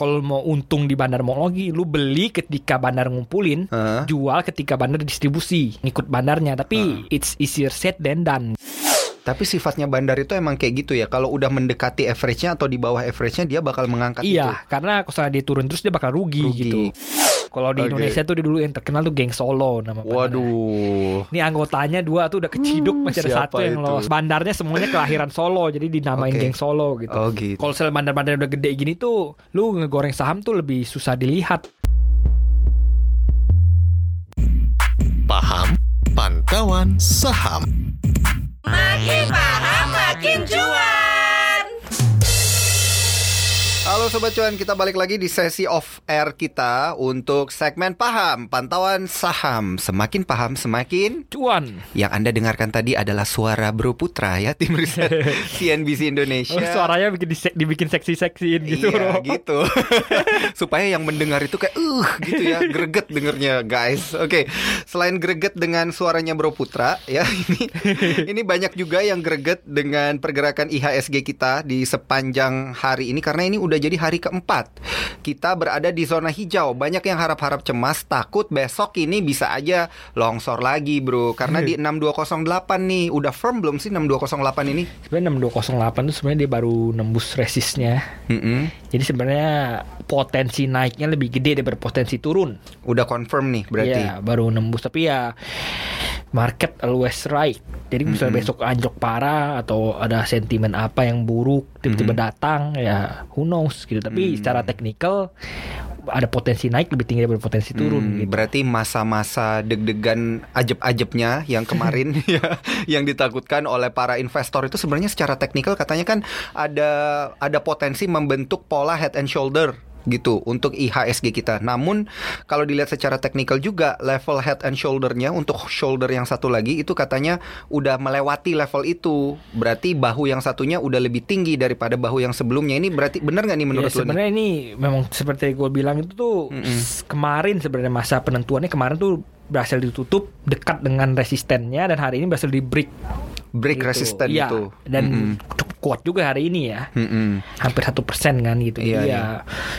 kalau mau untung di bandar mau lagi, lu beli ketika bandar ngumpulin, Hah? jual ketika bandar distribusi, ngikut bandarnya. Tapi it's easier said than done. Tapi sifatnya bandar itu emang kayak gitu ya. Kalau udah mendekati average-nya atau di bawah average-nya dia bakal mengangkat itu. Iya, karena kalau dia turun terus dia bakal rugi, Rugi. gitu. Kalau di Oke. Indonesia tuh dulu yang terkenal tuh geng Solo nama. Waduh. Ini anggotanya dua tuh udah keciduk masih ada satu yang itu? lolos. Bandarnya semuanya kelahiran Solo jadi dinamain Oke. geng Solo gitu. Oh gitu. Kalau misalnya bandar-bandar udah gede gini tuh, lu ngegoreng saham tuh lebih susah dilihat. Paham Pantauan Saham Makin paham makin cuan. Halo Sobat Cuan, kita balik lagi di sesi off air kita untuk segmen paham, pantauan saham. Semakin paham semakin Cuan. Yang Anda dengarkan tadi adalah suara Bro Putra ya, tim riset CNBC Indonesia. Oh, suaranya bikin dibikin seksi-seksiin gitu, iya, bro. gitu. Supaya yang mendengar itu kayak uh gitu ya, greget dengernya guys. Oke, selain greget dengan suaranya Bro Putra ya, ini ini banyak juga yang greget dengan pergerakan IHSG kita di sepanjang hari ini karena ini udah jadi hari keempat. Kita berada di zona hijau. Banyak yang harap-harap cemas, takut besok ini bisa aja longsor lagi, Bro. Karena di 6208 nih, udah firm belum sih 6208 ini? Sebenarnya 6208 tuh sebenarnya dia baru nembus resistnya. Mm-mm. Jadi sebenarnya potensi naiknya lebih gede daripada potensi turun. Udah confirm nih berarti. Iya, baru nembus tapi ya market always right. Jadi misalnya besok anjlok parah atau ada sentimen apa yang buruk tiba-tiba datang ya who knows gitu. Tapi secara teknikal ada potensi naik lebih tinggi daripada potensi turun Hmm, gitu. Berarti masa-masa deg-degan ajeb-ajebnya yang kemarin ya yang ditakutkan oleh para investor itu sebenarnya secara teknikal katanya kan ada ada potensi membentuk pola head and shoulder gitu untuk IHSG kita. Namun kalau dilihat secara teknikal juga level head and shouldernya untuk shoulder yang satu lagi itu katanya udah melewati level itu. Berarti bahu yang satunya udah lebih tinggi daripada bahu yang sebelumnya. Ini berarti benar nggak nih Ya, menurut lo? nih? sebenarnya ini memang seperti gue bilang itu tuh s- kemarin sebenarnya masa penentuannya kemarin tuh berhasil ditutup dekat dengan resistennya dan hari ini berhasil di break Break gitu. resisten Iya, itu. dan Mm-mm. cukup kuat juga hari ini ya Mm-mm. hampir satu persen kan gitu Iya, Jadi iya. ya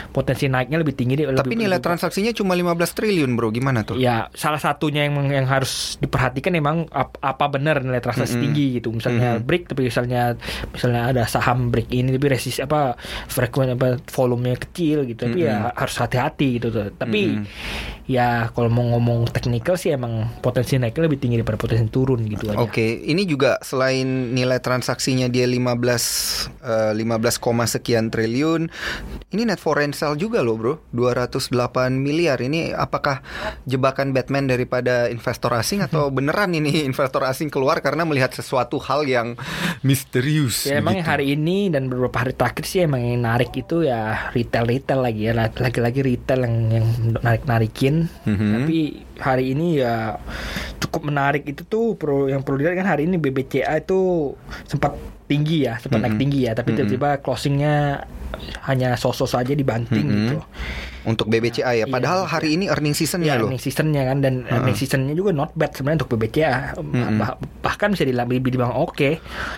potensi naiknya lebih tinggi deh Tapi lebih- nilai lebih- transaksinya cuma 15 triliun bro, gimana tuh? Ya salah satunya yang yang harus diperhatikan emang ap- apa benar nilai transaksi Mm-mm. tinggi gitu. Misalnya Mm-mm. break tapi misalnya misalnya ada saham break ini tapi resis apa frekuensi apa volumenya kecil gitu. Tapi ya harus hati-hati gitu tuh. Tapi Mm-mm. ya kalau mau ngomong teknikal sih emang potensi naiknya lebih tinggi daripada potensi turun gitu aja. Oke, ini juga selain nilai transaksinya dia 15 eh, 15, koma sekian triliun, ini net foreign sale juga loh, Bro. 208 miliar. Ini apakah jebakan Batman daripada investor asing atau beneran ini investor asing keluar karena melihat sesuatu hal yang misterius? Ya emang yang hari ini dan beberapa hari terakhir sih emang yang narik itu ya retail retail lagi ya lagi-lagi retail yang yang narik narikin Mhm. tapi hari ini ya cukup menarik itu tuh perlu yang perlu dilihat kan hari ini BBCA itu sempat tinggi ya sempat naik Mhm. tinggi ya tapi tiba-tiba closingnya hanya sosok saja dibanting Mhm. gitu Untuk BBCA ya. Iya, Padahal hari ini earning seasonnya ya loh. earning seasonnya kan dan earning seasonnya juga not bad sebenarnya untuk BBCA Mhm. Bah- bahkan bisa dibilang dibilang oke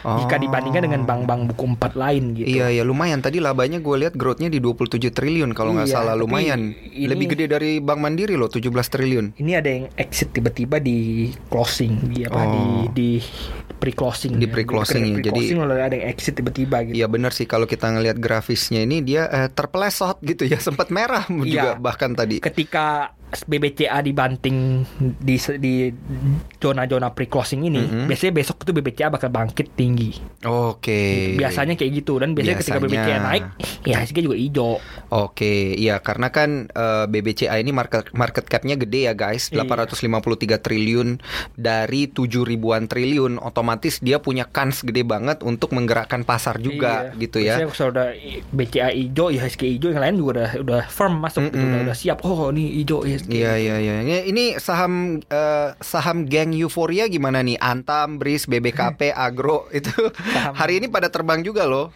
jika Oh. dibandingkan dengan bank-bank buku empat lain gitu Iya ya lumayan tadi labanya gue lihat growth-nya di 27 triliun kalau nggak Iya, salah lumayan. ini- Lebih gede dari Bank Mandiri loh 17 triliun. ini ada yang exit tiba-tiba di closing di apa di Oh. di pre-closing Di ya. pre-closing ya, jadi- lalu ada yang exit tiba-tiba gitu Iya benar sih kalau kita ngelihat grafisnya ini dia eh, terpelesot gitu ya sempat merah juga Iya. bahkan tadi. ketika BBCA dibanting di di zona-zona pre-closing ini Mhm. biasanya besok itu BBCA bakal bangkit tinggi Oke. biasanya kayak gitu dan biasanya, ketika Biasanya. BBCA naik ya HSG juga hijau Oke, iya karena kan eh, BBCA ini market market cap-nya gede ya guys, Iya. 853 triliun dari 7 ribuan triliun, otomatis dia punya kans gede banget untuk menggerakkan pasar juga Iya. gitu ya. Biasanya kalau udah BCA hijau, IHSG hijau, yang lain juga udah udah firm masuk gitu, Mm-mm. udah, udah siap. Oh ini hijau Iya iya iya. Ini, saham eh, saham geng euforia gimana nih? Antam, Bris, BBKP, Agro itu Saham. hari ini pada terbang juga loh.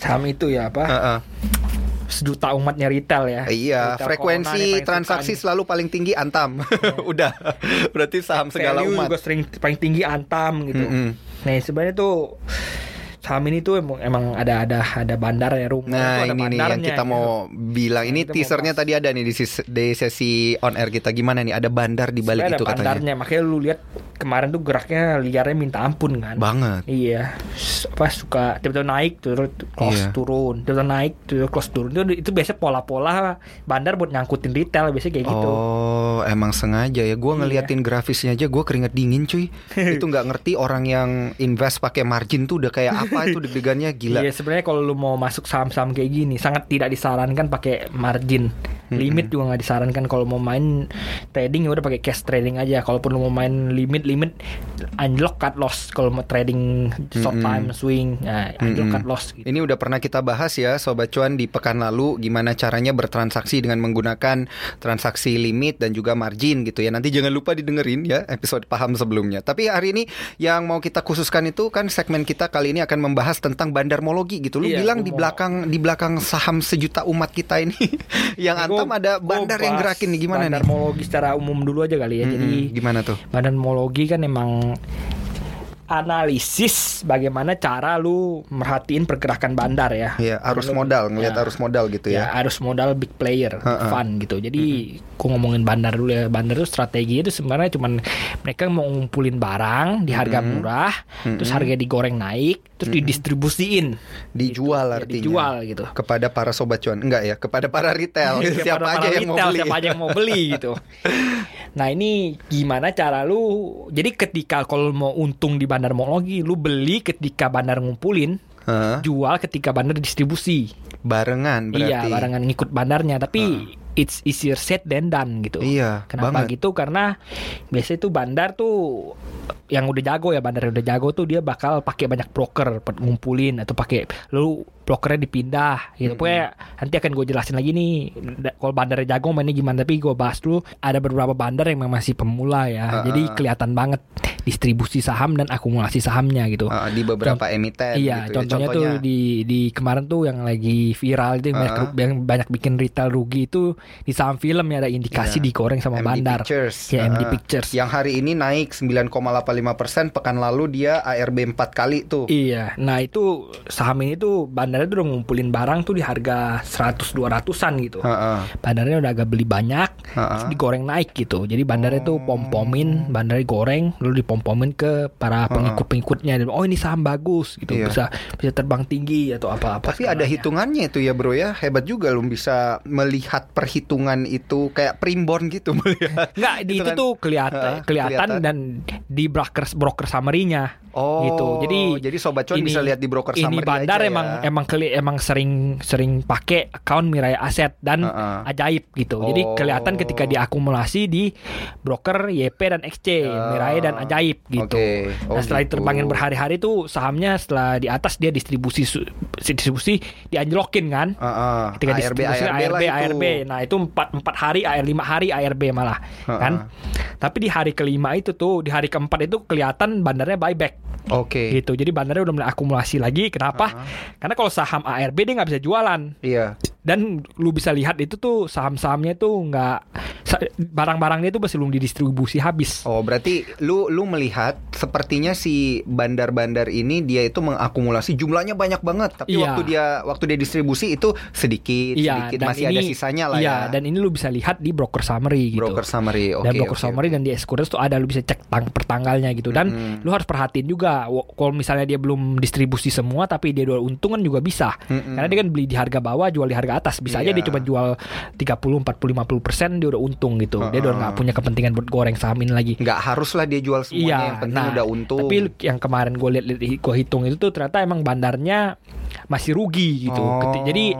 Saham itu ya apa? Heeh. Sejuta umatnya retail ya. Iya, Retail frekuensi transaksi selalu paling tinggi Antam. Udah. Berarti saham segala Value umat. juga sering paling tinggi Antam gitu. Mm-mm. Nah sebenarnya tuh saham ini tuh emang, emang ada ada ada bandar ya rumah Nah ada ini nih yang kita gitu. mau bilang. Ini Kita mau teasernya tadi ada nih di, sis- di sesi on air kita. Gimana nih? Ada bandar di balik Sebenarnya itu ada katanya. bandarnya makanya lu lihat kemarin tuh geraknya liarnya minta ampun kan. Banget. Iya, apa suka tiba-tiba naik terus close Iya. turun, tiba-tiba naik terus close turun. Itu itu biasa pola-pola bandar buat nyangkutin retail biasanya kayak gitu. Oh emang sengaja ya. Gue Iya. ngeliatin grafisnya aja Gue keringet dingin cuy. Itu nggak ngerti orang yang invest pakai margin tuh Udah kayak apa itu deg-degannya. Gila. Iya sebenarnya kalau lu mau masuk saham-saham kayak gini sangat tidak disarankan pakai margin. Limit juga nggak disarankan. Kalau mau main trading ya udah pakai cash trading aja. Kalaupun lu mau main limit limit unlock cut loss. Kalau mau trading short time swing ya unlock cut loss gitu. Ini udah pernah kita bahas ya Sobat Cuan di pekan lalu Gimana caranya bertransaksi dengan menggunakan transaksi limit dan juga margin gitu ya. Nanti jangan lupa didengerin ya episode paham sebelumnya. Tapi hari ini yang mau kita khususkan itu kan segmen kita kali ini akan membahas tentang bandarmologi gitu. Lu Iya, bilang di mau- belakang di belakang saham sejuta umat kita ini Yang Gua- antam ada gua bandar yang gerakin nih gimana nih? Bandarmologi secara umum dulu aja kali ya. Mm-mm, Jadi Gimana tuh? Bandarmologi kan emang analisis bagaimana cara lu merhatiin pergerakan bandar ya. Ya arus Lu- modal ngelihat ya. arus modal gitu ya. Ya arus modal big player Ha-ha. fun gitu. Jadi aku ngomongin bandar dulu ya. Bandar itu strategi itu sebenarnya cuman mereka mau ngumpulin barang di harga murah terus harga digoreng naik terus didistribusiin. Dijual Ya, artinya. dijual gitu. Kepada para Sobat Cuan. Enggak ya Kepada para retail. Iya, Siapa pada aja para yang mau beli. siapa aja yang mau beli gitu. Nah ini gimana cara lu? Jadi ketika kalau mau untung di bandar mologi, lu beli ketika bandar ngumpulin, Hah? jual ketika bandar distribusi. Barengan berarti Iya, barengan ngikut bandarnya. Tapi it's easier said than done gitu. Iya, Kenapa banget. gitu? Karena biasanya tuh bandar tuh yang udah jago ya bandar yang udah jago tuh dia bakal pakai banyak broker ngumpulin atau pakai lu brokernya dipindah gitu. Pokoknya nanti akan gue jelasin lagi nih kalau bandarnya jago mainnya gimana tapi gue bahas dulu ada beberapa bandar yang masih pemula ya. Ah, Jadi ah. kelihatan banget distribusi saham dan akumulasi sahamnya gitu. Ah, di beberapa emiten Iya, gitu ya. contohnya, tuh di di kemarin tuh yang lagi viral itu banyak, Ah. yang banyak bikin retail rugi itu di saham film ya ada indikasi Iya. digoreng sama MD bandar. Pictures. Ya, MD Pictures. Yang hari ini naik 9,85 persen, pekan lalu dia ARB 4 kali tuh. Iya, nah itu saham ini tuh bandarnya tuh udah ngumpulin barang tuh di harga 100 200-an gitu. Heeh. Bandarnya udah agak beli banyak, Ha-ha. terus digoreng naik gitu. Jadi bandarnya tuh pom-pomin, bandarnya goreng, lalu dipom-pomin ke para pengikut-pengikutnya. Dan, Oh ini saham bagus gitu, Iya. bisa bisa terbang tinggi atau apa-apa. Tapi ada hitungannya itu ya bro ya Hebat juga lu bisa melihat perhitungan itu Kayak primbon gitu melihat Enggak, di itu Hitungan- tuh kelihatan Ha, kelihatan kelihatan. dan di broker broker summary-nya. Oh gitu. Jadi jadi Sobat Cuan bisa lihat di broker Ini bandar aja emang ya. emang keli, emang sering sering pakai account Mirai Aset dan Ha-ha. ajaib gitu. Jadi Oh. kelihatan ketika diakumulasi di broker YP dan XC, Mirai dan ajaib gitu. Oke. Oh, nah, setelah gitu. terbangin berhari-hari tuh sahamnya setelah di atas dia distribusi distribusi dianjlokin kan. Heeh. Ketika ARB, distribusi ARB ARB, itu. ARB, nah itu empat empat hari, AR lima hari ARB malah, Ha-ha. kan? Tapi di hari kelima itu tuh, di hari keempat itu kelihatan bandarnya buyback, Oke gitu. Jadi bandarnya udah mulai akumulasi lagi. Kenapa? Karena kalau saham ARB dia nggak bisa jualan. Iya Dan lu bisa lihat itu tuh saham-sahamnya tuh nggak barang-barangnya itu masih belum didistribusi habis. Oh berarti lu lu melihat sepertinya si bandar-bandar ini dia itu mengakumulasi jumlahnya banyak banget tapi Iya. waktu dia waktu dia distribusi itu sedikit sedikit masih ada sisanya lah iya, ya. dan ini lu bisa lihat di broker summary gitu. broker summary oke dan broker oke, summary oke. dan di Escuders tuh ada lu bisa cek tang pertanggalnya gitu dan Mm-mm. lu harus perhatiin juga kalau misalnya dia belum distribusi semua tapi dia jual untung kan juga bisa Mm-mm. karena dia kan beli di harga bawah jual di harga atas bisa aja Iya. dia cuma jual 30 40 50 persen dia udah untung gitu dia udah nggak punya kepentingan buat goreng saham ini lagi nggak haruslah dia jual semuanya Iya, yang penting nah, udah untung Tapi yang kemarin gue lihat gue hitung itu tuh ternyata emang bandarnya masih rugi gitu. Oh. Jadi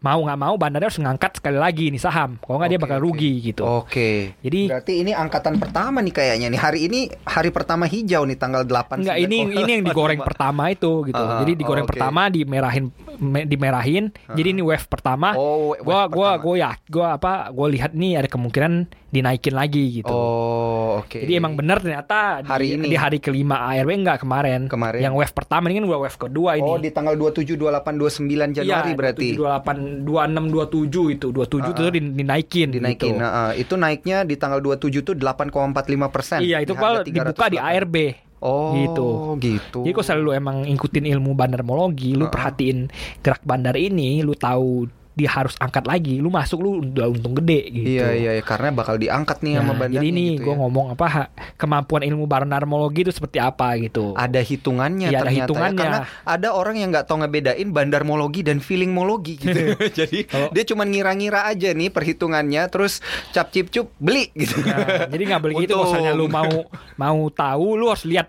mau nggak mau bandarnya harus ngangkat sekali lagi nih saham. Kalau nggak dia Oke, bakal oke. rugi gitu. Oke. Jadi Berarti ini angkatan pertama nih kayaknya nih. Hari ini hari pertama hijau nih tanggal 8 Enggak ini ini yang digoreng pertama itu gitu. Ah, jadi digoreng oh, oke. pertama dimerahin me- dimerahin. Jadi ini wave pertama. Oh, wave gua gua pertama. gua ya gua apa gua lihat nih ada kemungkinan dinaikin lagi gitu. Oh, oke. Jadi emang benar ternyata di Hari ini. di hari kelima ARW enggak kemarin. Kemarin. Yang wave pertama ini kan udah wave kedua ini. Oh, di tanggal 27 28 29 Januari iya, berarti. 27, 26 27 itu. 27 itu din- dinaikin dinaikin. gitu. Eh, itu naiknya di tanggal 27 tuh 8,45 persen. Iya, itu kalau dibuka di ARB. Oh, Gitu. gitu. Jadi kalau selalu emang ngikutin ilmu bandarmologi, lu perhatiin gerak bandar ini, lu tahu dia harus angkat lagi, lu masuk lu udah untung gede gitu. Iya, iya, iya, karena bakal diangkat nih sama Nah, bandarnya jadi ini gitu gue ya. ngomong apa ha- kemampuan ilmu bandarmologi itu seperti apa gitu. ada hitungannya Iya, ada ternyata hitungannya. ya karena ada orang yang nggak tahu ngebedain bandarmologi dan feelingmologi gitu. Jadi Kalau- dia cuma ngira-ngira aja nih perhitungannya terus cap cip cup beli gitu. Nah, jadi nggak gitu. Kalau misalnya lu mau mau tahu, lu harus lihat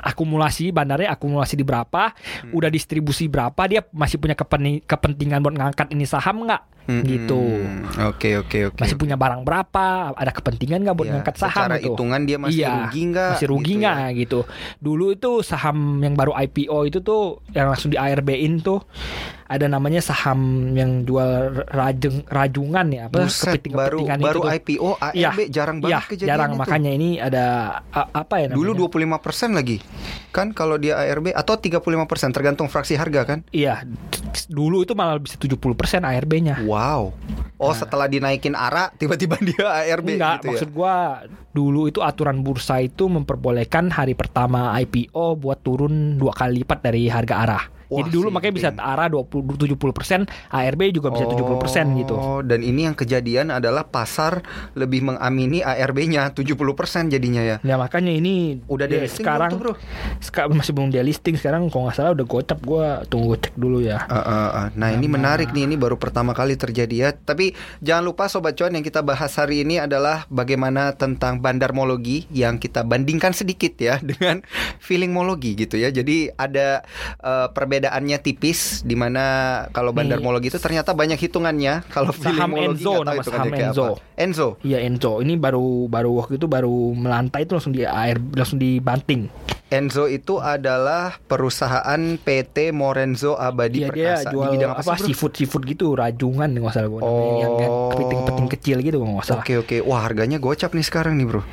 akumulasi bandarnya akumulasi di berapa, Hmm. udah distribusi berapa, dia masih punya kepeni- kepentingan buat ngangkat ini saham nggak? Hmm, Gitu. Oke oke oke. Masih punya barang berapa? Ada kepentingan nggak buat Iya, ngangkat saham secara gitu? hitungan dia masih Iya, rugi nggak? Masih rugi gitu ya. nggak gitu. Dulu itu saham yang baru IPO itu tuh yang langsung di ARB-in tuh ada namanya saham yang jual rajeng rajungan ya apa Buset, baru kepentingan baru itu tuh. IPO ARB Iya, jarang banget iya, kejadian jarang itu. makanya ini ada a- apa ya namanya? Dulu 25% lagi. Kan kalau dia ARB atau 35% tergantung fraksi harga kan? Iya, dulu itu malah bisa 70% ARB-nya. Wow. Oh, setelah dinaikin ARA tiba-tiba dia ARB Nah. Enggak, gitu ya. maksud gua dulu itu aturan bursa itu memperbolehkan hari pertama IPO buat turun dua kali lipat dari harga arah. Wah, Jadi dulu makanya bisa arah 20 70%, ARB juga bisa 70% gitu. Oh, dan ini yang kejadian adalah pasar lebih mengamini ARB-nya 70% jadinya ya. Ya makanya ini Udah listing sekarang tuh, Bro? seka- masih belum dia listing sekarang kalau nggak salah udah gocap gua tunggu cek dulu ya. Uh, uh, uh. Nah ini menarik nih, ini baru pertama kali terjadi ya. Tapi jangan lupa Sobat Cuan yang kita bahas hari ini adalah bagaimana tentang bandarmologi yang kita bandingkan sedikit ya dengan feelingmologi gitu ya. Jadi ada uh, perbedaannya tipis di mana kalau bandarmologi itu ternyata banyak hitungannya. Kalau Saham Enzo, nama saham Enzo. apa. Enzo. Iya Enzo, ini baru baru waktu itu baru melantai itu langsung di air langsung dibanting. Enzo itu adalah perusahaan PT Morenzo Abadi Iya dia Perkasa. jual di bidang apa, apa, sih, seafood seafood gitu rajungan nggak salah gua namanya yang, Oh. kepiting-kepiting kecil gitu nggak salah. Oke oke, wah harganya gocap nih sekarang nih bro.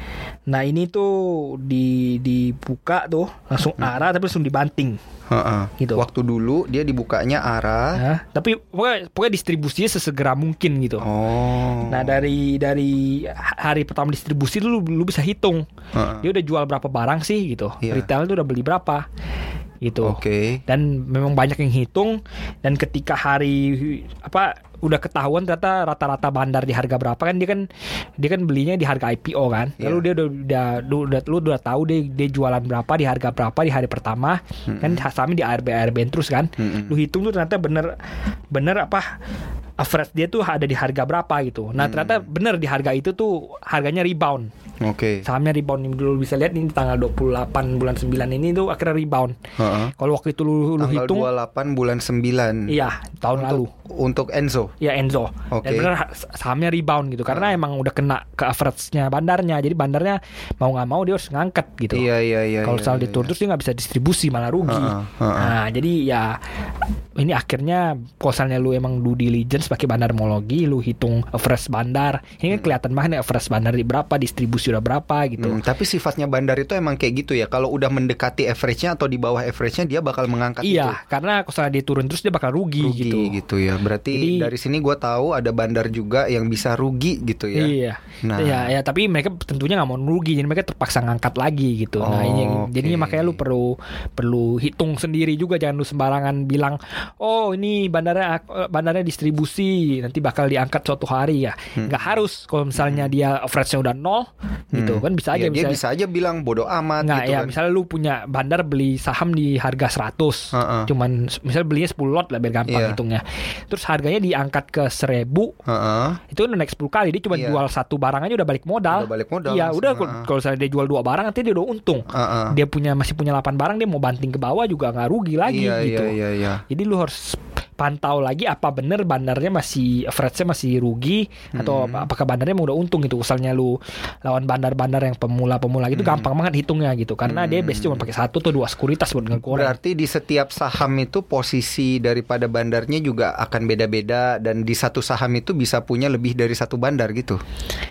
Nah ini tuh di dibuka tuh langsung arah tapi langsung dibanting. Heeh. Gitu. Waktu dulu dia dibukanya arah. Nah, tapi pokoknya, pokoknya distribusinya sesegera mungkin gitu. Oh. Nah dari dari hari pertama distribusi lu lu bisa hitung Heeh. dia udah jual berapa barang sih gitu. Iya. Retail tuh udah beli berapa gitu. Oke. Dan memang banyak yang hitung dan ketika hari apa udah ketahuan ternyata rata-rata bandar di harga berapa kan dia kan dia kan belinya di harga IPO kan. Lalu Iya. dia udah udah lu udah lu udah tahu dia dia jualan berapa di harga berapa di hari pertama kan sahamnya di ARB ARB terus kan. Mm-mm. Lu hitung tuh ternyata bener bener apa average dia tuh ada di harga berapa gitu. Nah, ternyata bener di harga itu tuh harganya rebound. Oke. Sahamnya rebound ini dulu bisa lihat ini tanggal 28 bulan 9 ini tuh akhirnya rebound. Heeh. Kalau waktu itu lu, lu Tanggal hitung 28 bulan 9. iya tahun lalu. Untuk Enzo. Ya Enzo. Oke. Dan bener ha- sahamnya rebound gitu karena emang udah kena ke average-nya bandarnya. Jadi bandarnya mau nggak mau dia harus ngangkat gitu. Iya iya iya. Kalau iya, iya, diturun terus dia nggak bisa distribusi malah rugi. Heeh, heeh. Nah jadi ya ini akhirnya misalnya lu emang due diligence pakai bandarmologi, lu hitung average bandar, ini kan kelihatan banget nih average bandar di berapa, distribusi udah berapa gitu. Hmm, tapi sifatnya bandar itu emang kayak gitu ya. Kalau udah mendekati average-nya atau di bawah average-nya dia bakal mengangkat itu. Iya, karena kalau dia turun terus dia bakal rugi, Rugi gitu. gitu. ya. Berarti Jadi- dari sini gua tahu ada bandar juga yang bisa rugi gitu ya. Iya. Nah. Ya, ya tapi mereka tentunya nggak mau rugi, jadi mereka terpaksa ngangkat lagi gitu. nah, Oh, ini oke. jadinya makanya lu perlu perlu hitung sendiri juga jangan lu sembarangan bilang, "Oh, ini bandarnya eh, bandarnya distribusi, nanti bakal diangkat suatu hari ya." Nggak harus kalau misalnya dia average-nya udah nol gitu Hmm. kan bisa aja Ya, dia misalnya- bisa aja bilang bodoh amat Nggak gitu ya kan. misalnya lu punya bandar beli saham di harga 100 Heeh. cuman misalnya belinya 10 lot lah biar gampang Iya. hitungnya terus harganya diangkat ke 1000 Heeh. itu udah naik 10 kali dia cuma Iya. jual satu barang aja udah balik modal Udah balik modal iya udah heeh. kalau- kalau misalnya dia jual dua barang nanti dia udah untung Heeh. dia punya masih punya 8 barang dia mau banting ke bawah juga nggak rugi lagi iya, gitu Iya iya iya. jadi lu harus pantau lagi apa bener bandarnya masih average-nya masih rugi atau Hmm. apa- apakah bandarnya udah untung gitu misalnya lu lawan bandar-bandar yang pemula-pemula gitu Hmm. gampang banget hitungnya gitu karena dia biasanya cuma pakai satu atau dua sekuritas buat ngegoreng Berarti di setiap saham itu posisi daripada bandarnya juga akan beda-beda dan di satu saham itu bisa punya lebih dari satu bandar gitu.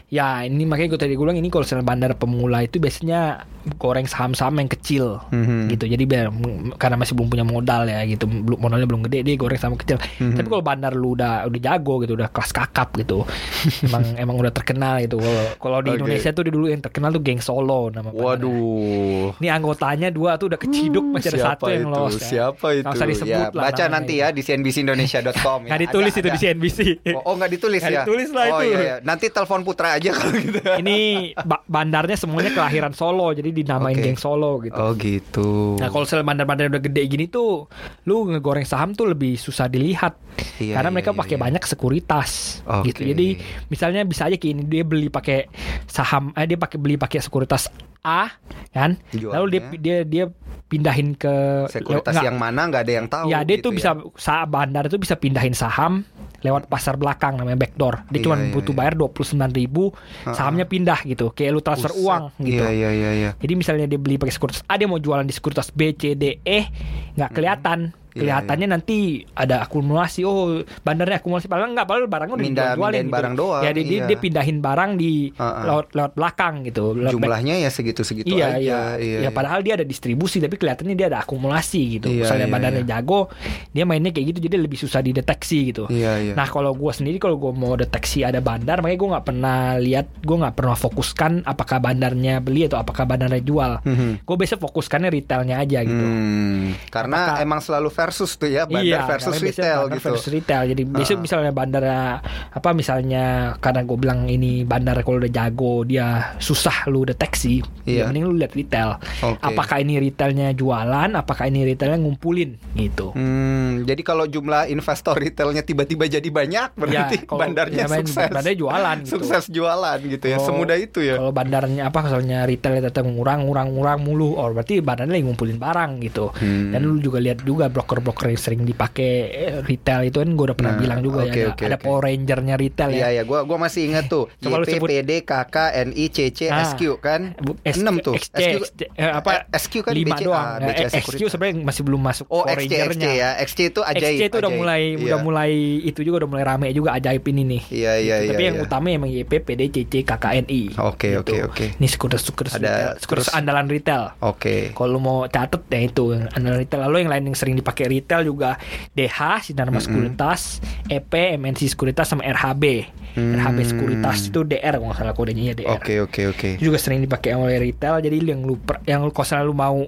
Ya ini makanya gue tadi gue bilang ini kalau bandar pemula itu biasanya goreng saham-saham yang kecil Mhm. gitu. Jadi biar karena masih belum punya modal ya gitu, modalnya belum gede dia goreng saham kecil. Mhm. Tapi kalau bandar lu udah udah jago gitu, udah kelas kakap gitu, emang emang udah terkenal gitu. Kalau di Oke. Indonesia tuh dulu yang terkenal tuh geng Solo nama. Waduh. Ini anggotanya dua tuh udah keciduk masih ada satu yang lolos. ya. Siapa itu? Nggak usah disebut ya, lah baca nanti gitu. ya di cnbcindonesia.com. ya. Nggak ditulis Ada- itu ada. di CNBC. Oh, oh nggak ditulis Nggak ya? ditulis lah oh, itu. iya, iya. Nanti telepon Putra aja kalau gitu. Ini ba- bandarnya semuanya kelahiran Solo, jadi dinamain Oke. geng Solo gitu. Oh gitu. Nah kalau misalnya bandar-bandar udah gede gini tuh, lu ngegoreng saham tuh lebih susah dilihat, Iya, karena iya, mereka iya, pakai iya. banyak sekuritas, Oke. gitu. Jadi misalnya bisa aja kayak ini dia beli pakai saham, eh dia pakai beli pakai sekuritas A, kan? Lalu dia Jualnya. dia dia pindahin ke Sekuritas nggak, yang mana nggak ada yang tahu. Ya dia gitu tuh bisa sa bandar itu bisa pindahin saham lewat pasar belakang namanya backdoor. Dia Iya, cuma iya, butuh iya. bayar dua puluh sembilan ribu, sahamnya pindah gitu, kayak lu transfer Buset. uang gitu. Iya iya iya. iya. Jadi misalnya dia beli pakai sekuritas A, dia mau jualan di sekuritas B, C, D, E, nggak kelihatan. Iya, Kelihatannya nanti ada akumulasi. Oh, bandarnya akumulasi. Padahal nggak, padahal barangnya udah Mindah- dijualin mindahin barang doang, Ya, dia, dia- iya. dia pindahin barang di Uh-uh. lewat, lewat belakang gitu. lewat Jumlahnya ya segitu-segitu Iya, aja. iya, iya. Ya padahal dia ada distribusi tapi kelihatannya dia ada akumulasi gitu. Iya, Misalnya iya, badannya iya. jago, dia mainnya kayak gitu jadi lebih susah dideteksi gitu. Iya iya. Nah kalau gue sendiri kalau gue mau deteksi ada bandar, makanya gue nggak pernah lihat, gue nggak pernah fokuskan apakah bandarnya beli atau apakah bandarnya jual. Mhm. Gue biasa fokuskannya retailnya aja gitu. Hmm, karena Apakah- emang selalu versus tuh ya bandar iya, versus retail bandar gitu. versus retail. Jadi biasanya Ah. misalnya bandar apa misalnya karena gue bilang ini bandar kalau udah jago dia susah lu deteksi. Iya. Ya mending lu lihat retail. Oke. Apakah ini retailnya jualan? Apakah ini retailnya ngumpulin gitu? Hmm, jadi kalau jumlah investor retailnya tiba-tiba jadi banyak berarti Ya, kalau- bandarnya ya, sukses. bandarnya jualan gitu. Sukses jualan gitu ya. Kalau- Semudah itu ya. Kalau bandarnya apa misalnya retail tetap ngurang ngurang ngurang mulu, oh berarti bandarnya lagi ngumpulin barang gitu. Hmm. Dan lu juga lihat juga broker-broker yang sering dipakai eh, retail itu kan gue udah pernah Nah, bilang juga oke, ya ada, oke, ada oke. Power Ranger-nya retail Iya ya. ya, gua masih ingat tuh. Coba YP, sebut. PD, KK, NI, CC, Ah. SQ kan. SQ, 6 tuh. XJ, XJ, eh, apa SQ kan lima BCA, doang. Ya, BCA XQ Sekuritas. sebenarnya masih belum masuk Oh, Power XJ Ranger-nya. ya. XJ itu ajaib. XJ itu udah ajaib. mulai Iya. udah mulai itu juga udah mulai rame juga ajaib ini nih. Iya, iya, Gitu. iya, Tapi yang iya. utama emang YP, PD, CC, KKNI. Oke, Gitu. oke, oke. Ini sekuritas-sekuritas Ada terus- andalan retail. Oke. Kalau mau catet ya itu andalan retail. Lalu yang lain yang sering dipakai retail juga DH Sinarmas Sekuritas, EP MNC Sekuritas sama RHB. RHB Sekuritas itu DR kalau nggak salah kodenya ya DR. Hmm. Oke, oke, oke. Itu juga sering dipakai oleh retail. Jadi yang lu per- yang lu kalau lu mau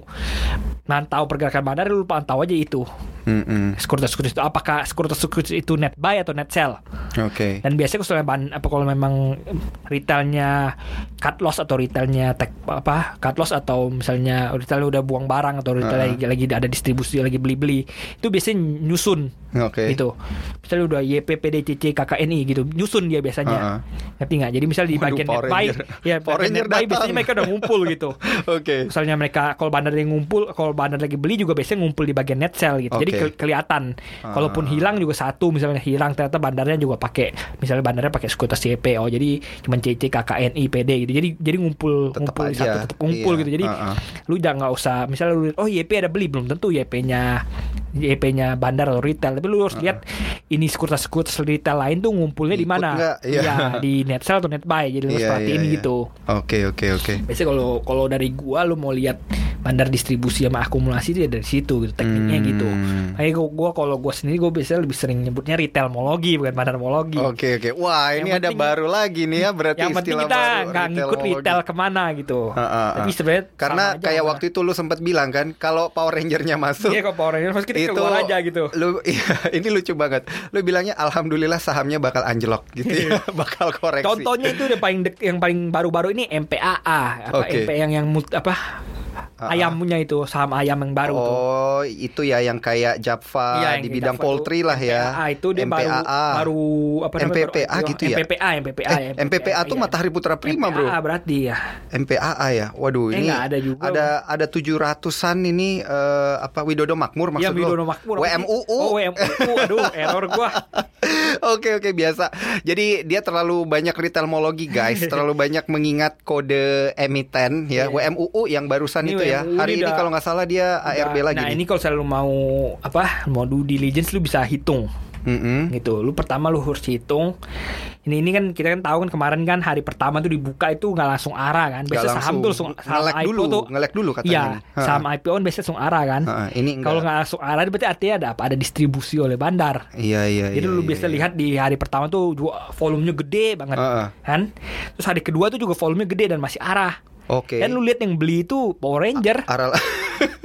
mantau pergerakan bandar lu pantau aja itu. Mm-mm. Sekuritas sekuritas itu apakah sekuritas sekuritas itu net buy atau net sell? Oke. Dan biasanya kalau ban- apa kalau memang retailnya cut loss atau retailnya tag apa cut loss atau misalnya retailnya udah buang barang atau retail Uh-uh. lagi, lagi ada distribusi lagi beli-beli itu biasanya nyusun Oke. gitu. Misalnya udah YP PDCC KKNI gitu nyusun dia biasanya. Uh-uh. Ngerti nggak? Jadi misalnya di Waduh, bagian net buy ya bagian net buy biasanya mereka udah ngumpul gitu. Oke. Misalnya mereka kalau bandar yang ngumpul, kalau bandar lagi beli juga biasanya ngumpul di bagian net sell gitu. Jadi Oke. Ke- kelihatan. Kalaupun Ah. hilang juga satu, misalnya hilang ternyata bandarnya juga pakai, misalnya bandarnya pakai sekuritas CP. Oh jadi cuma CC, KKNI, PD gitu. Jadi jadi ngumpul Tetep ngumpul aja. satu tetap ngumpul Iya. gitu. Jadi Ah, ah. lu jangan nggak usah misalnya lu oh YP ada beli belum tentu YP-nya YP-nya bandar atau retail tapi lu harus lihat ini sekuritas retail lain tuh ngumpulnya di mana? Iya. Iya, di net sell atau net buy jadi lu harus Iya, perhatiin iya, iya. gitu Oke, oke, oke. Biasanya kalau kalau dari gua lu mau lihat bandar distribusi sama akumulasi itu ya dari situ gitu tekniknya Hmm. gitu. Kayak gua, gua kalau gua sendiri gua biasanya lebih sering nyebutnya retailmologi bukan bandarmologi. Oke, oke. Wah, ini Yang ada penting- baru lagi nih ya berarti Yang penting kita nggak ngikut retail ke mana gitu. Ah, ah, ah. Tapi sebenarnya Karena kayak waktu itu lu sempat bilang kan kalau Power Ranger-nya masuk Iya kok Power Rangers pasti kita itu keluar aja gitu. Lu iya, ini lucu banget. Lu bilangnya alhamdulillah sahamnya bakal anjlok gitu ya. bakal koreksi. Contohnya itu udah paling dek, yang paling baru-baru ini MPAA apa Oke. MP yang yang mut- apa Ah. ayamnya itu saham ayam yang baru tuh. Oh, itu ya yang kayak Iya, di yang bidang Java poultry tuh, lah ya. MPAA itu dia baru MPAA. baru apa namanya MPPA baru- gitu ya? MPPA MPPA Eh, MPPA tuh iya. Matahari Putra Prima, Bro. MPAA berarti ya. MPAA ya. Waduh, Eh, ini ada juga, Ada ada 700-an ini eh, apa Widodo Makmur maksud Iya lo? Widodo Makmur. WMUU. Oh WMUU. Aduh error gua. Oke oke biasa. Jadi dia terlalu banyak retailmologi guys, terlalu banyak mengingat kode emiten ya. Iya. WMUU yang barusan Ini itu ya. WMUU Hari ini ini kalau nggak salah dia ARB lagi. Nah nih. ini kalau selalu mau apa mau due diligence lu bisa hitung Mm-mm. gitu. Lu pertama lu harus hitung Ini ini kan kita kan tahu kan kemarin kan hari pertama tuh dibuka itu nggak langsung arah kan. Biasa saham tuh langsung saham ngelek IPO dulu, tuh. ngelek dulu katanya. Iya. Ha. saham IPO kan biasanya langsung arah kan. Ha, ini. Kalau nggak langsung arah berarti artinya ada apa? Ada distribusi oleh bandar. Iya iya. Jadi iya, lu iya, bisa iya. lihat di hari pertama tuh volumenya gede banget Heeh. kan. Terus hari kedua tuh juga volumenya gede dan masih arah. Oke. Dan lu lihat yang beli itu Power Ranger. Aral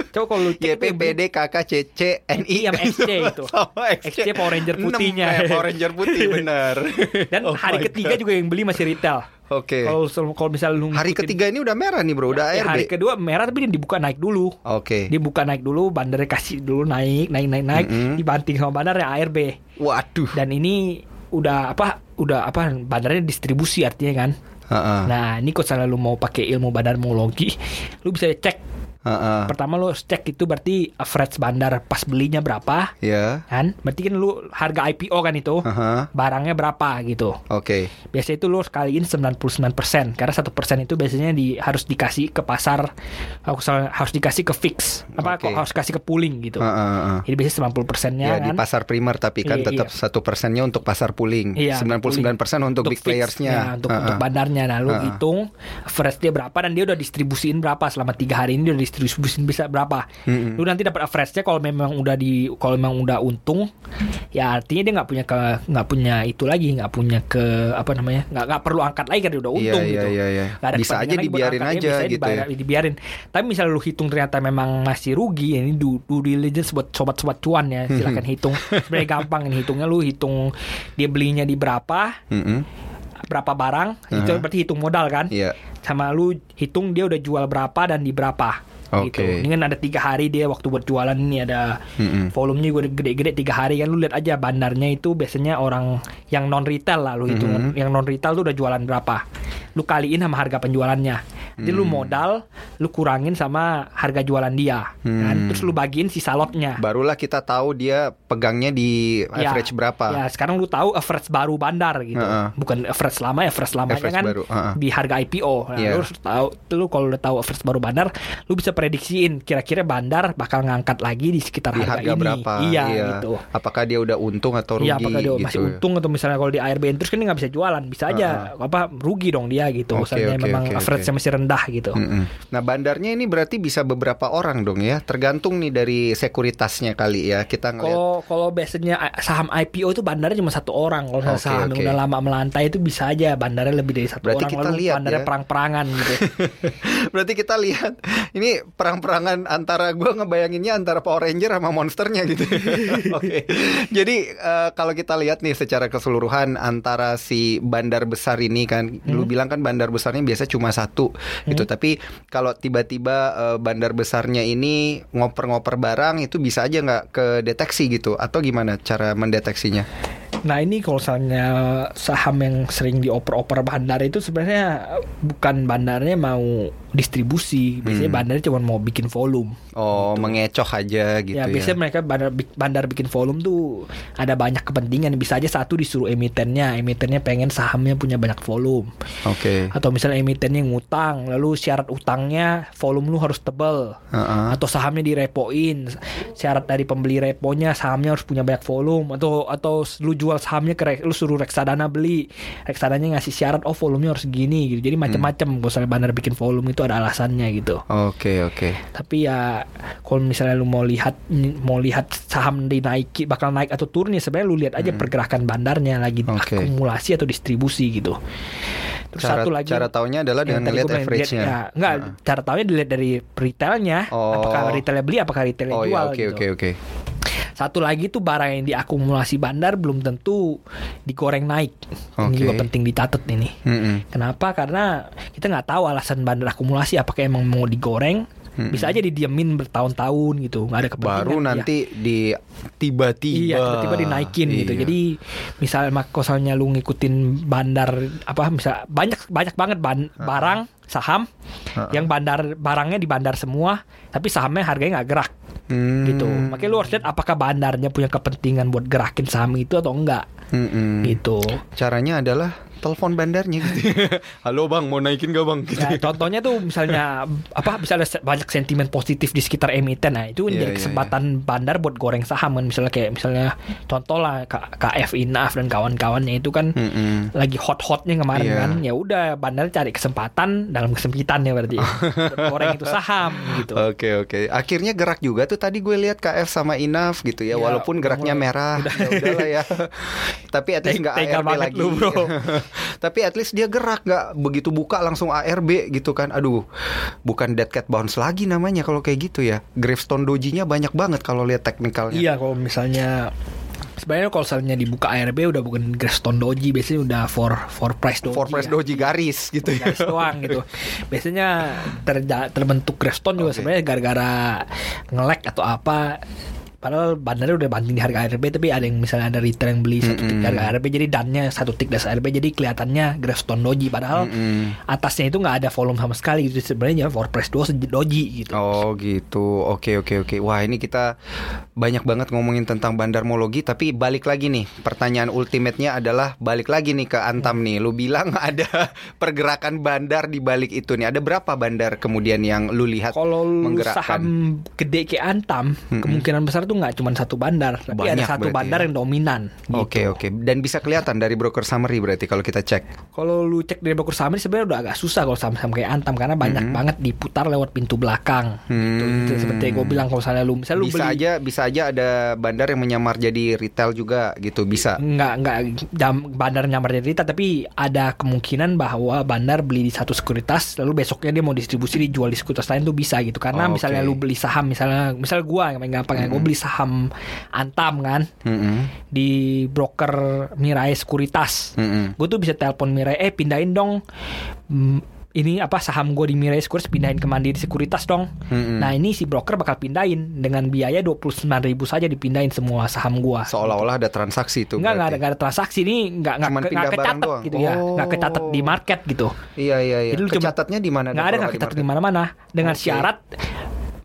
Coba kalau lu cek beli- YPPD KKCC NI Yang XC itu. Sama XC Power Ranger putihnya. kayak Power Ranger putih benar. Dan Oh hari ketiga God. juga yang beli masih retail. Oke. Kalau kalau misalnya lu Hari ngikutin- ketiga ini udah merah nih bro, udah Ya, ARB. hari kedua merah tapi dia dibuka naik dulu. Oke. Dibuka naik dulu, bandarnya kasih dulu naik, naik, naik, naik, Mm-mm. dibanting sama bandar yang ARB. Waduh. Dan ini udah apa? Udah apa? Bandarnya distribusi artinya kan. Heeh. Nah, ini kalau misalnya lu mau pakai ilmu bandarmologi, lu bisa cek. Heeh. Pertama lu cek itu berarti average bandar pas belinya berapa, Ya. kan? Berarti kan lu harga IPO kan itu. Heeh. Barangnya berapa gitu. Oke. Biasanya itu lu kaliin 99% karena satu persen itu biasanya di harus dikasih ke pasar harus harus dikasih ke fix apa kok harus kasih ke pooling gitu. Heeh. Jadi biasanya 90 persennya Ya, kan. di pasar primer tapi kan Iya, tetap iya. satu persennya untuk pasar pooling, Iya, 99% persen untuk, big fix, playersnya. ya, untuk, Heeh. untuk bandarnya. Nah, lu Heeh. hitung average dia berapa dan dia udah distribusiin berapa selama tiga hari ini dia udah distribusiin bisa berapa. Mm-mm. Lu nanti dapat average-nya kalau memang udah di kalau memang udah untung, ya artinya dia nggak punya ke nggak punya itu lagi, nggak punya ke apa namanya, nggak nggak perlu angkat lagi kan dia udah Iya, untung iya, gitu. iya. Nggak ada Bisa aja dibiarin angkat, aja bisa gitu dibayar- ya. dibiarin. Tapi misalnya lu hitung ternyata memang masih rugi, ya ini due, due diligence buat sobat-sobat cuan ya, silahkan hitung. Sebenarnya gampang ini hitungnya lu hitung dia belinya di berapa, Mm-mm. berapa barang, itu Aha. berarti hitung modal kan? Iya. Sama lu hitung dia udah jual berapa dan di berapa. Gitu. Oke. Ini kan ada tiga hari dia waktu buat jualan ini ada Mm-mm. volumenya juga gede-gede tiga hari kan lu lihat aja bandarnya itu biasanya orang yang non retail lah lu hitung Mhm. yang non retail tuh udah jualan berapa lu kaliin sama harga penjualannya jadi lu Hmm. modal lu kurangin sama harga jualan dia kan Hmm. terus lu bagiin sisa lotnya Barulah kita tahu dia pegangnya di Ya, average berapa. Ya, sekarang lu tahu average baru bandar gitu. Heeh. Bukan average lama, average lamanya Average kan baru, heeh. di harga IPO. Nah, Iya. lu harus tahu lu kalau udah tahu average baru bandar, lu bisa prediksiin kira-kira bandar bakal ngangkat lagi di sekitar di harga, harga ini. berapa? Iya, gitu. Apakah dia udah untung atau rugi Iya, apakah dia gitu? masih untung atau misalnya kalau di ARB terus kan dia nggak bisa jualan, bisa aja apa rugi dong dia gitu. Oke, misalnya oke, memang oke, average-nya oke. masih rendah gitu. Mm-mm. Nah bandarnya ini berarti bisa beberapa orang dong ya, tergantung nih dari sekuritasnya kali ya. Kita ngeliat. Kalau kalau biasanya saham IPO itu bandarnya cuma satu orang. Kalau Oke, saham yang oke. udah lama melantai itu bisa aja bandarnya lebih dari satu Berarti orang. kita lalu lihat bandarnya ya. perang-perangan gitu. Berarti kita lihat ini perang-perangan antara gua ngebayanginnya antara Power Ranger sama monsternya gitu. Oke. Jadi eh, kalau kita lihat nih secara keseluruhan antara si bandar besar ini kan, lu bilang kan bandar besarnya biasa cuma satu gitu. Tapi kalau tiba-tiba eh, bandar besarnya ini ngoper-ngoper barang itu bisa aja nggak kedeteksi gitu atau gimana cara mendeteksinya? Nah ini kalau misalnya saham yang sering dioper-oper bandar itu sebenarnya bukan bandarnya mau distribusi, biasanya Hmm. bandarnya cuma mau bikin volume. Oh, mengecoh aja gitu ya ya. biasanya mereka bandar, bandar bikin volume tuh ada banyak kepentingan. Bisa aja satu disuruh emitennya, emitennya pengen sahamnya punya banyak volume. Oke. Atau misalnya emitennya ngutang, lalu syarat utangnya volume lu harus tebel. Heeh. Atau sahamnya direpoin, syarat dari pembeli reponya sahamnya harus punya banyak volume. Atau atau lu jual sahamnya ke lu suruh reksadana beli, reksadananya ngasih syarat oh volumenya harus segini gitu. Jadi macam-macam. Kalau misalnya bandar bikin volume itu ada alasannya gitu. Oke, oke. Tapi ya kalau misalnya lu mau lihat mau lihat saham dinaiki bakal naik atau turun ya sebenarnya lu lihat aja pergerakan bandarnya lagi Hmm. Oke. akumulasi atau distribusi gitu. Terus Cara satu lagi cara taunya adalah dengan bilang, average-nya. ya, enggak, Heeh. cara taunya dilihat dari retailnya, Oh. apakah retailnya beli, apakah retailnya Oh jual ya, oke gitu. oke oke. Satu lagi tuh barang yang diakumulasi bandar belum tentu digoreng naik. Ini Oke. juga penting dicatat ini. Mm-mm. Kenapa? Karena kita nggak tahu alasan bandar akumulasi apakah emang mau digoreng, bisa aja didiemin bertahun-tahun gitu, nggak ada kepentingan. Baru Iya. nanti di tiba-tiba. Iya, tiba-tiba dinaikin gitu. Iya. Jadi misalnya mak- misalnya lu ngikutin bandar apa misal banyak banyak banget ban- barang saham yang bandar barangnya di bandar semua, tapi sahamnya harganya nggak gerak Hmm. gitu. Makanya lu harus lihat apakah bandarnya punya kepentingan buat gerakin saham itu atau enggak Mm-mm. gitu. Caranya adalah telepon bandarnya gitu. Halo bang, mau naikin gak bang? Gitu. Ya, contohnya tuh misalnya apa bisa ada banyak sentimen positif di sekitar emiten nah itu Iya, jadi iya, kesempatan bandar buat goreng saham kan misalnya kayak misalnya contoh lah KF Inaf dan kawan-kawannya itu kan Mm-mm. lagi hot-hotnya kemarin Iya. kan ya udah bandar cari kesempatan dalam kesempitan ya berarti goreng itu saham gitu Oke oke. Akhirnya gerak juga tuh tadi gue lihat KF sama Inaf gitu ya, Ya, walaupun udah geraknya mulai- merah. Ya udahlah ya. Tapi at least nggak ARB lagi. lu, bro. Tapi at least dia gerak nggak begitu buka langsung ARB gitu kan. Aduh, bukan dead cat bounce lagi namanya kalau kayak gitu ya. Gravestone dojinya banyak banget kalau lihat teknikalnya. iya kalau misalnya sebenarnya kalau misalnya dibuka ARB udah bukan Gravestone Doji biasanya udah for for price doji For price ya. doji garis gitu ya. garis doang gitu. Biasanya terja- terbentuk Gravestone juga Oke. sebenarnya gara-gara ngelek atau apa. Padahal bandarnya udah banting di harga ARB tapi ada yang misalnya ada retail yang beli satu tik di harga ARB jadi dannya satu tik das ARB jadi kelihatannya Gravestone Doji padahal Mm-mm. atasnya itu nggak ada volume sama sekali gitu sebenarnya price do doji gitu. Oh gitu, oke oke oke. Wah ini kita banyak banget ngomongin tentang bandarmologi, tapi balik lagi nih, pertanyaan ultimate-nya adalah balik lagi nih ke Antam nih. Lu bilang ada pergerakan bandar di balik itu nih. Ada berapa bandar kemudian yang lu lihat Kalau menggerakkan? saham gede kayak Antam, kemungkinan besar tuh nggak cuma satu bandar, tapi Banyak ada satu bandar ya. yang dominan. gitu. Oke oke. Dan bisa kelihatan dari broker summary berarti kalau kita cek. Kalau lu cek dari broker ini sebenarnya udah agak susah kalau saham-saham kayak Antam karena banyak banget diputar lewat pintu belakang. Gitu, Hmm. gitu. Seperti gue bilang kalau misalnya lu misalnya lu Bisa beli aja bisa aja ada bandar yang menyamar jadi retail juga gitu bisa. nggak nggak bandar nyamar jadi retail tapi ada kemungkinan bahwa bandar beli di satu sekuritas lalu besoknya dia mau distribusi dijual di sekuritas lain tuh bisa gitu karena Oh, misalnya oke. lu beli saham misalnya misal gua yang paling gampang ya gue beli saham Antam kan Mm-mm. di broker Mirai Sekuritas Mm-mm. gue tuh bisa telepon Mirai eh pindahin dong mm, ini apa saham gue di Mirai Sekuritas pindahin ke Mandiri Sekuritas dong Mm-mm. nah ini si broker bakal pindahin dengan biaya 29.000 ribu saja dipindahin semua saham gua Seolah-olah ada transaksi itu. Enggak, enggak ada, enggak ada transaksi ini enggak enggak ke- enggak kecatat doang. gitu ya. Enggak Oh. kecatat di market gitu. Iya iya iya. Jadi Kecatatnya di mana? Enggak ada enggak di kecatat di mana-mana dengan Oke. syarat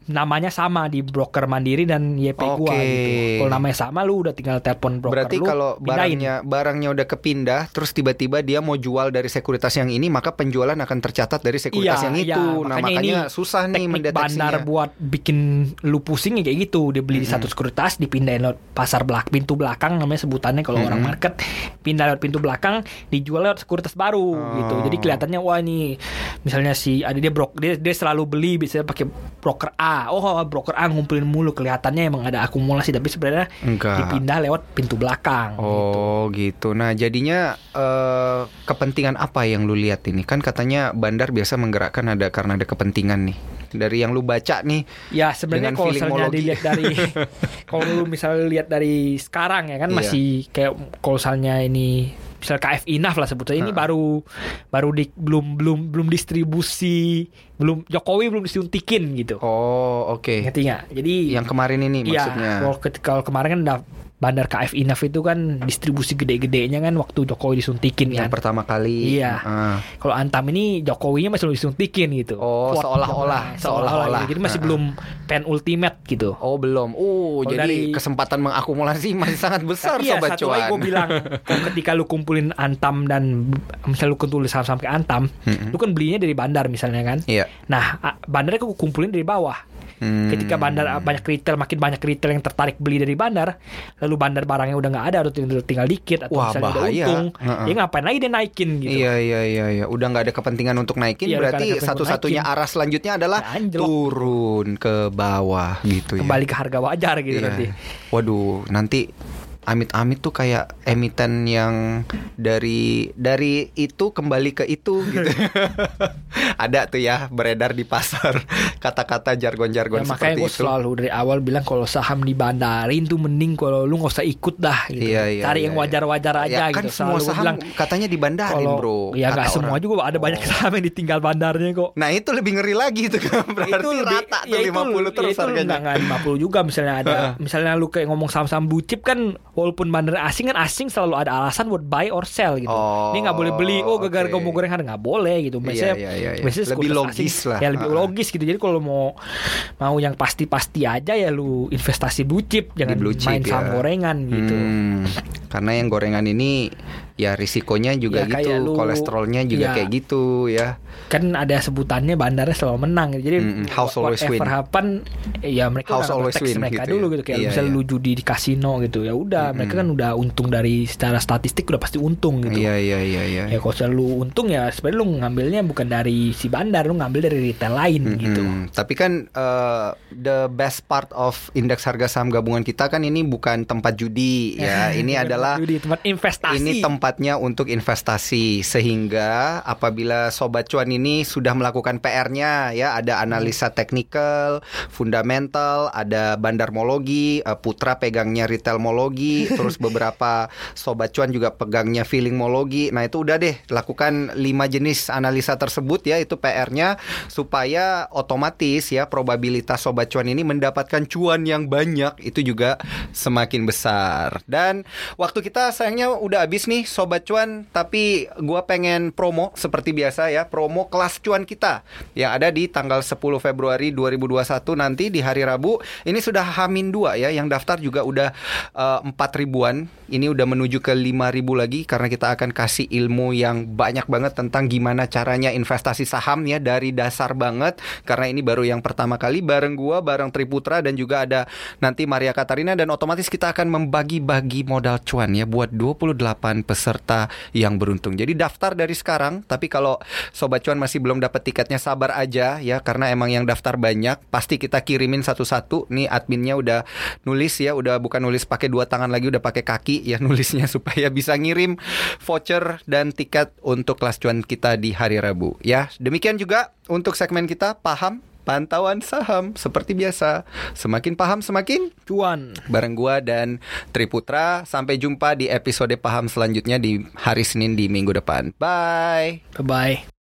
namanya sama di broker Mandiri dan YP gua Oke. gitu. Kalau namanya sama lu udah tinggal telepon broker Berarti lu kalau pindahin. barangnya barangnya udah kepindah, terus tiba-tiba dia mau jual dari sekuritas yang ini, maka penjualan akan tercatat dari sekuritas yang itu. nah makanya ini susah nih mendeteksinya. bandar buat bikin lu pusing ya kayak gitu. Dia beli di satu sekuritas, dipindahin lewat pasar belak pintu belakang namanya sebutannya kalau orang market pindah lewat pintu belakang, dijual lewat sekuritas baru gitu. Oh. Jadi kelihatannya wah ini misalnya si ada dia brok dia, dia selalu beli biasanya pakai broker A. Oh broker A ngumpulin mulu kelihatannya emang ada akumulasi tapi sebenarnya Enggak. dipindah lewat pintu belakang. Oh gitu. Nah jadinya eh, kepentingan apa yang lu lihat ini? Kan katanya bandar biasa menggerakkan ada karena ada kepentingan nih. Dari yang lu baca nih, Ya sebenarnya kalau misalnya dilihat dari kalau lu misalnya lihat dari sekarang ya kan Iya. masih kayak kalau misalnya ini misal KF Inaf lah sebutnya ini baru baru di, belum belum belum distribusi belum Jokowi belum disuntikin gitu. oh oke. Ngerti nggak? Jadi Yang kemarin ini iya, maksudnya. kalau ketika kalau kemarin kan udah bandar KF Inaf itu kan distribusi gede-gedenya kan waktu Jokowi disuntikin Yang kan. pertama kali. Iya. Ah. Kalau Antam ini Jokowinya masih belum disuntikin gitu. Oh, seolah-olah, seolah-olah. gitu. Jadi masih Ah. belum pen ultimate gitu. Oh belum. Uh, Kalau jadi dari- kesempatan mengakumulasi masih sangat besar iya, sobat satu cuan. gue bilang ketika lu kumpulin Antam dan misal lu kumpulin saham-saham kayak Antam, lu kan belinya dari bandar misalnya kan. Iya. Nah, bandarnya gue kumpulin dari bawah. Hmm. Ketika bandar ah, banyak retail, makin banyak retail yang tertarik beli dari bandar, lalu bandar barangnya udah nggak ada, atau tinggal, dikit, atau Wah, misalnya udah bahaya. untung, Heeh. ya ngapain lagi dia naikin gitu. Iya iya iya iya. Udah nggak ada kepentingan untuk naikin Iya, udah berarti satu-satunya arah selanjutnya adalah Ya, anjlok. turun ke bawah gitu ya. Kembali ke harga wajar gitu Iya. nanti. Waduh, nanti amit-amit tuh kayak emiten yang dari dari itu kembali ke itu gitu. Ada tuh ya beredar di pasar kata-kata jargon-jargon Ya, makanya seperti gue itu. selalu dari awal bilang kalau saham dibandarin tuh mending kalau lu nggak usah ikut dah gitu. Iya, iya, Cari iya, yang iya. wajar-wajar aja ya, gitu. kan semua Selalu saham bilang, katanya dibandarin, kalau Bro. ya nggak semua orang. juga ada banyak Oh. saham yang ditinggal bandarnya kok. Nah, itu lebih ngeri lagi tuh kan. Berarti lebih- rata tuh ya 50 terus ya itu harganya. Enggak, enggak 50 juga misalnya ada misalnya lu kayak ngomong saham-saham blue chip kan walaupun bandar asing kan asing selalu ada alasan buat buy or sell gitu. Oh, Dia nggak boleh beli oh gara-gara oke. kamu goreng harga nggak boleh gitu. Biasanya Iya, iya, iya. biasanya Lebih logis asing, lah. Ya lebih Ah. logis gitu. Jadi kalau mau mau yang pasti-pasti aja ya lu investasi blue chip jangan blue chip, main saham ya. gorengan gitu. Hmm. karena yang gorengan ini ya risikonya juga Ya, gitu, lu- kolesterolnya juga ya. kayak gitu ya. kan ada sebutannya bandarnya selalu menang jadi Mm-mm, house always win. happen ya mereka House always win mereka gitu dulu ya. gitu kayak Iya, misalnya iya. lu judi di kasino gitu ya udah mereka kan udah untung dari secara statistik udah pasti untung gitu Iya iya iya iya. ya kalau misalnya lu untung ya sebenarnya lu ngambilnya bukan dari si bandar lu ngambil dari retail lain gitu Mm-mm. Tapi kan uh, the best part of indeks harga saham gabungan kita kan ini bukan tempat judi ya. Ini Bukan adalah judi, tempat investasi Ini tempatnya untuk investasi sehingga apabila sobat cuan ini sudah melakukan PR-nya ya ada analisa teknikal, fundamental, ada bandarmologi, eh, Putra pegangnya retailmologi, terus beberapa sobat cuan juga pegangnya feelingmologi. Nah, itu udah deh lakukan lima jenis analisa tersebut ya itu PR-nya supaya otomatis ya probabilitas sobat cuan ini mendapatkan cuan yang banyak itu juga semakin besar. Dan waktu kita sayangnya udah habis nih sobat cuan, tapi gua pengen promo seperti biasa ya, promo kelas cuan kita yang ada di tanggal 10 Februari 2021 nanti di hari Rabu. Ini sudah Hamin 2 ya, yang daftar juga udah eh, 4 ribuan. Ini udah menuju ke 5 ribu lagi karena kita akan kasih ilmu yang banyak banget tentang gimana caranya investasi saham ya dari dasar banget karena ini baru yang pertama kali bareng gua, bareng Triputra dan juga ada nanti Maria Katarina dan otomatis kita akan membagi-bagi modal cuan ya buat 28 peserta yang beruntung. Jadi daftar dari sekarang, tapi kalau sobat cuan masih belum dapat tiketnya sabar aja ya karena emang yang daftar banyak, pasti kita kirimin satu-satu. Nih adminnya udah nulis ya, udah bukan nulis pakai dua tangan lagi udah pakai kaki ya nulisnya supaya bisa ngirim voucher dan tiket untuk kelas cuan kita di hari Rabu ya. Demikian juga untuk segmen kita paham pantauan saham seperti biasa. Semakin paham semakin cuan bareng gua dan Triputra. Sampai jumpa di episode paham selanjutnya di hari Senin di minggu depan. Bye. bye bye